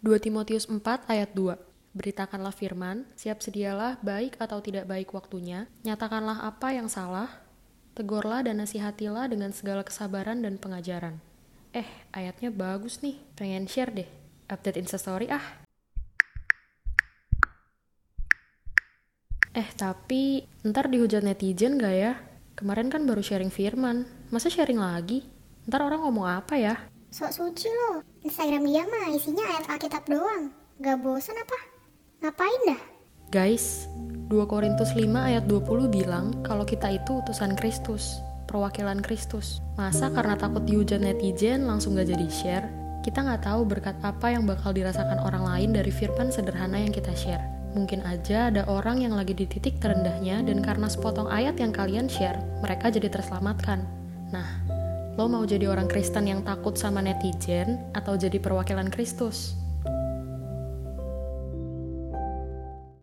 2 Timotius 4 ayat 2 Beritakanlah firman, siap sedialah baik atau tidak baik waktunya, nyatakanlah apa yang salah, tegurlah dan nasihatilah dengan segala kesabaran dan pengajaran. Eh, ayatnya bagus nih, pengen share deh. Update instastory ah. Eh, tapi ntar dihujat netizen gak ya? Kemarin kan baru sharing firman, masa sharing lagi? Ntar orang ngomong apa ya? Sok suci loh. Instagram dia mah isinya ayat Alkitab doang. Gak bosan apa? Ngapain dah? Guys, 2 Korintus 5 ayat 20 bilang kalau kita itu utusan Kristus, perwakilan Kristus. Masa karena takut dihujat netizen langsung gak jadi share? Kita nggak tahu berkat apa yang bakal dirasakan orang lain dari firman sederhana yang kita share. Mungkin aja ada orang yang lagi di titik terendahnya dan karena sepotong ayat yang kalian share, mereka jadi terselamatkan. Nah, lo mau jadi orang Kristen yang takut sama netizen atau jadi perwakilan Kristus?